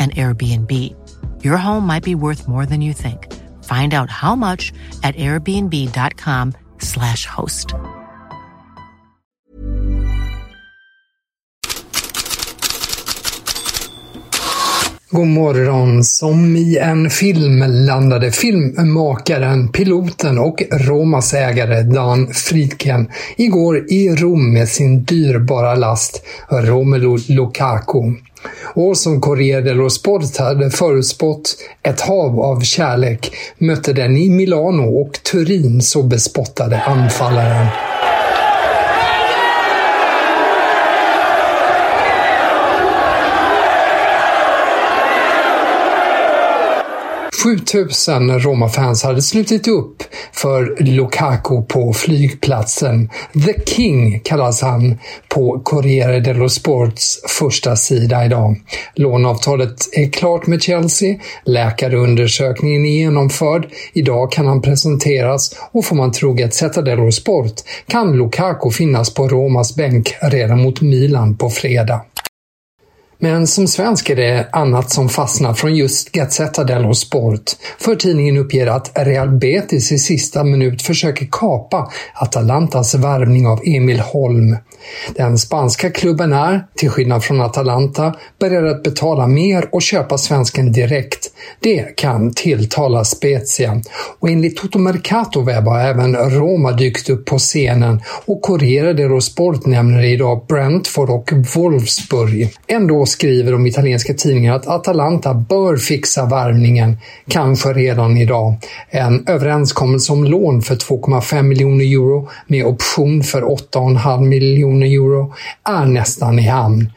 and Airbnb. Your home might be worth more than you think. Find out how much at airbnb.com/slash host. God morgon! Som i en film landade filmmakaren, piloten och Romas ägare Dan Friedken igår i Rom med sin dyrbara last Romelu Lukaku. Och som Corriere dello Sport hade förutspått ett hav av kärlek mötte den i Milano och Turin så bespottade anfallaren. Sjutusen Roma-fans hade slutit upp för Lukaku på flygplatsen. The King kallas han på Corriere dello Sports första sida idag. Låneavtalet är klart med Chelsea, läkarundersökningen är genomförd, idag kan han presenteras och får man tro Gazzetta dello Sport kan Lukaku finnas på Romas bänk redan mot Milan på fredag. Men som svensk är det annat som fastnar från just Gazzetta dello Sport, för tidningen uppger att Real Betis i sista minut försöker kapa Atalantas värvning av Emil Holm. Den spanska klubben är, till skillnad från Atalanta, beredd att betala mer och köpa svensken direkt. Det kan tilltala Spezia. Och enligt Toto Mercato Web har även Roma dykt upp på scenen och Corriere dello Sport nämner idag Brentford och Wolfsburg. Ändå skriver de italienska tidningarna att Atalanta bör fixa värvningen, kanske redan idag. En överenskommelse om lån för 2,5 miljoner euro med option för 8,5 miljoner euro är nästan i hamn.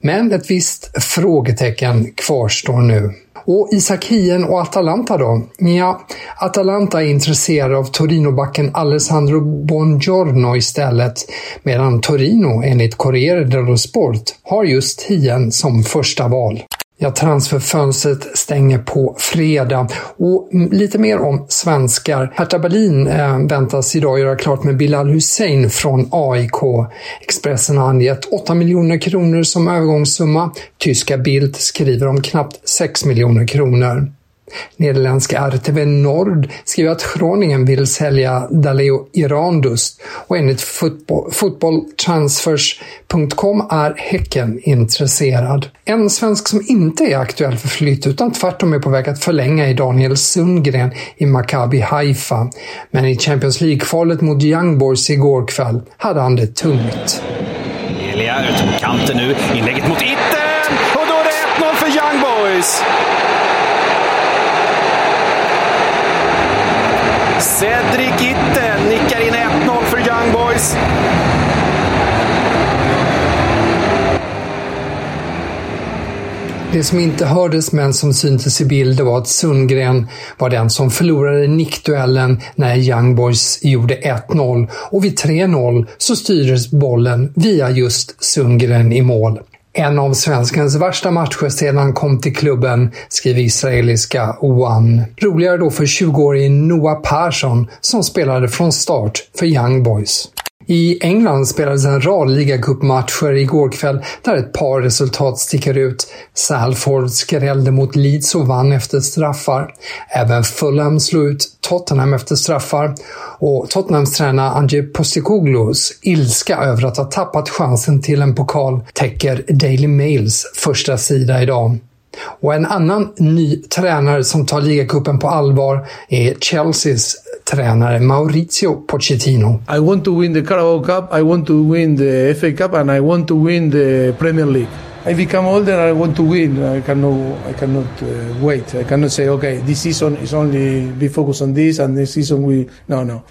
Men ett visst frågetecken kvarstår nu. Och Isak Hien och Atalanta då? Ja, Atalanta är intresserade av Torinobacken Alessandro Buongiorno istället, medan Torino enligt Corriere dello Sport har just Hien som första val. Ja, transferfönstret stänger på fredag. Och lite mer om svenskar. Hertha Berlin eh, väntas idag göra klart med Bilal Hussein från AIK. Expressen har angett 8 miljoner kronor som övergångssumma. Tyska Bild skriver om knappt 6 miljoner kronor. Nederländska RTV Nord skriver att Groningen vill sälja Daleo Irandust och enligt fotbolltransfers.com är Häcken intresserad. En svensk som inte är aktuell för flytt utan tvärtom är på väg att förlänga är Daniel Sundgren i Maccabi Haifa. Men i Champions League-kvalet mot Young Boys igår kväll hade han det tungt. Elia ut mot kanten nu. Inlägget mot Itten! Och då är det 1-0 för Young Boys! Cedric Itten nickar in 1-0 för Young Boys. Det som inte hördes men som syntes i bild var att Sundgren var den som förlorade nickduellen när Young Boys gjorde 1-0 och vid 3-0 så styrdes bollen via just Sundgren i mål. En av svenskens värsta matcher sedan han kom till klubben, skriver israeliska One. Roligare då för 20-årige Noah Persson som spelade från start för Young Boys. I England spelades en rad ligacupmatcher igår kväll där ett par resultat sticker ut. Salford skrällde mot Leeds och vann efter straffar. Även Fulham slog ut Tottenham efter straffar. Och Tottenhams tränare Ange Postecoglou's ilska över att ha tappat chansen till en pokal täcker Daily Mails första sida idag. Och en annan ny tränare som tar ligacupen på allvar är Chelseas tränare Maurizio Pochettino. I want to win the Carabao Cup, I want to win the FA Cup and I want to win the Premier League. I become older, and I want to win. I cannot, I cannot uh, wait. I cannot say, okay, this season is only be focused on this and this season we... No, no.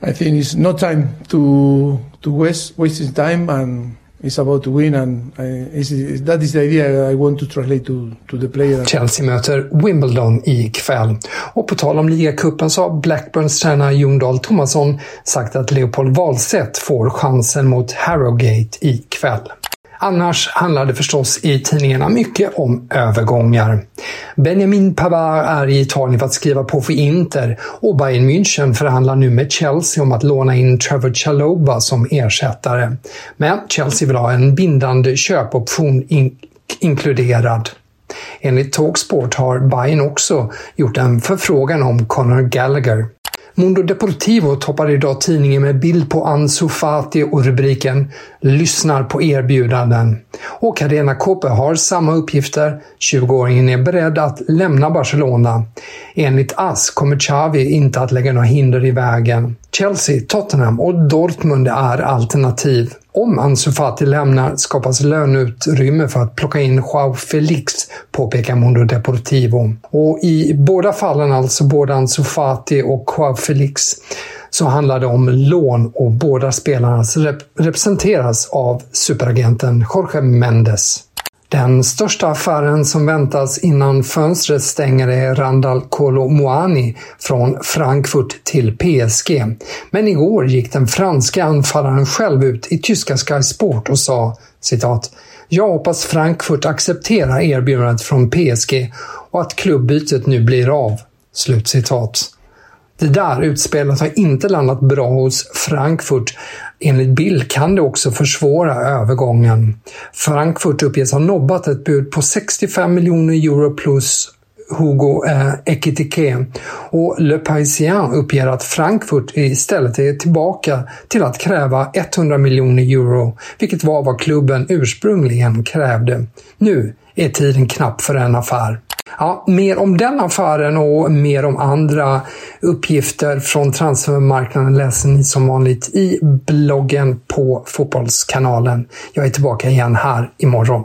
I think it's no time to, to waste, wasting time and is about to win and I, is, that is the idea I want to translate to, to the player. Chelsea möter Wimbledon ikväll. Och på tal om ligacupen så har Blackburns tränare Jon Dahl Tomasson sagt att Leopold Wahlstedt får chansen mot Harrogate ikväll. Annars handlar det förstås i tidningarna mycket om övergångar. Benjamin Pavard är i Italien för att skriva på för Inter och Bayern München förhandlar nu med Chelsea om att låna in Trevor Chaloba som ersättare. Men Chelsea vill ha en bindande köpoption in inkluderad. Enligt Talksport har Bayern också gjort en förfrågan om Conor Gallagher. Mundo Deportivo toppar idag tidningen med bild på Ansu Fati och rubriken “Lyssnar på erbjudanden”. Och Carena Kope har samma uppgifter. 20-åringen är beredd att lämna Barcelona. Enligt AS kommer Xavi inte att lägga några hinder i vägen. Chelsea, Tottenham och Dortmund är alternativ. Om Ansu Fati lämnar skapas löneutrymme för att plocka in Joao Felix, påpekar Mundo Deportivo. Och i båda fallen, alltså både Ansu Fati och Joao Felix, så handlar det om lån och båda spelarna rep representeras av superagenten Jorge Mendes. Den största affären som väntas innan fönstret stänger är Randall Kolomoani från Frankfurt till PSG. Men igår gick den franska anfallaren själv ut i tyska Sky Sport och sa citat “Jag hoppas Frankfurt accepterar erbjudandet från PSG och att klubbytet nu blir av.” Slutcitat. Det där utspelet har inte landat bra hos Frankfurt. Enligt Bill kan det också försvåra övergången. Frankfurt uppges ha nobbat ett bud på 65 miljoner euro plus Hugo eh, Ekitike och Le Parisien uppger att Frankfurt istället är tillbaka till att kräva 100 miljoner euro, vilket var vad klubben ursprungligen krävde. Nu är tiden knapp för en affär. Ja, mer om den affären och mer om andra uppgifter från transfermarknaden läser ni som vanligt i bloggen på Fotbollskanalen. Jag är tillbaka igen här imorgon.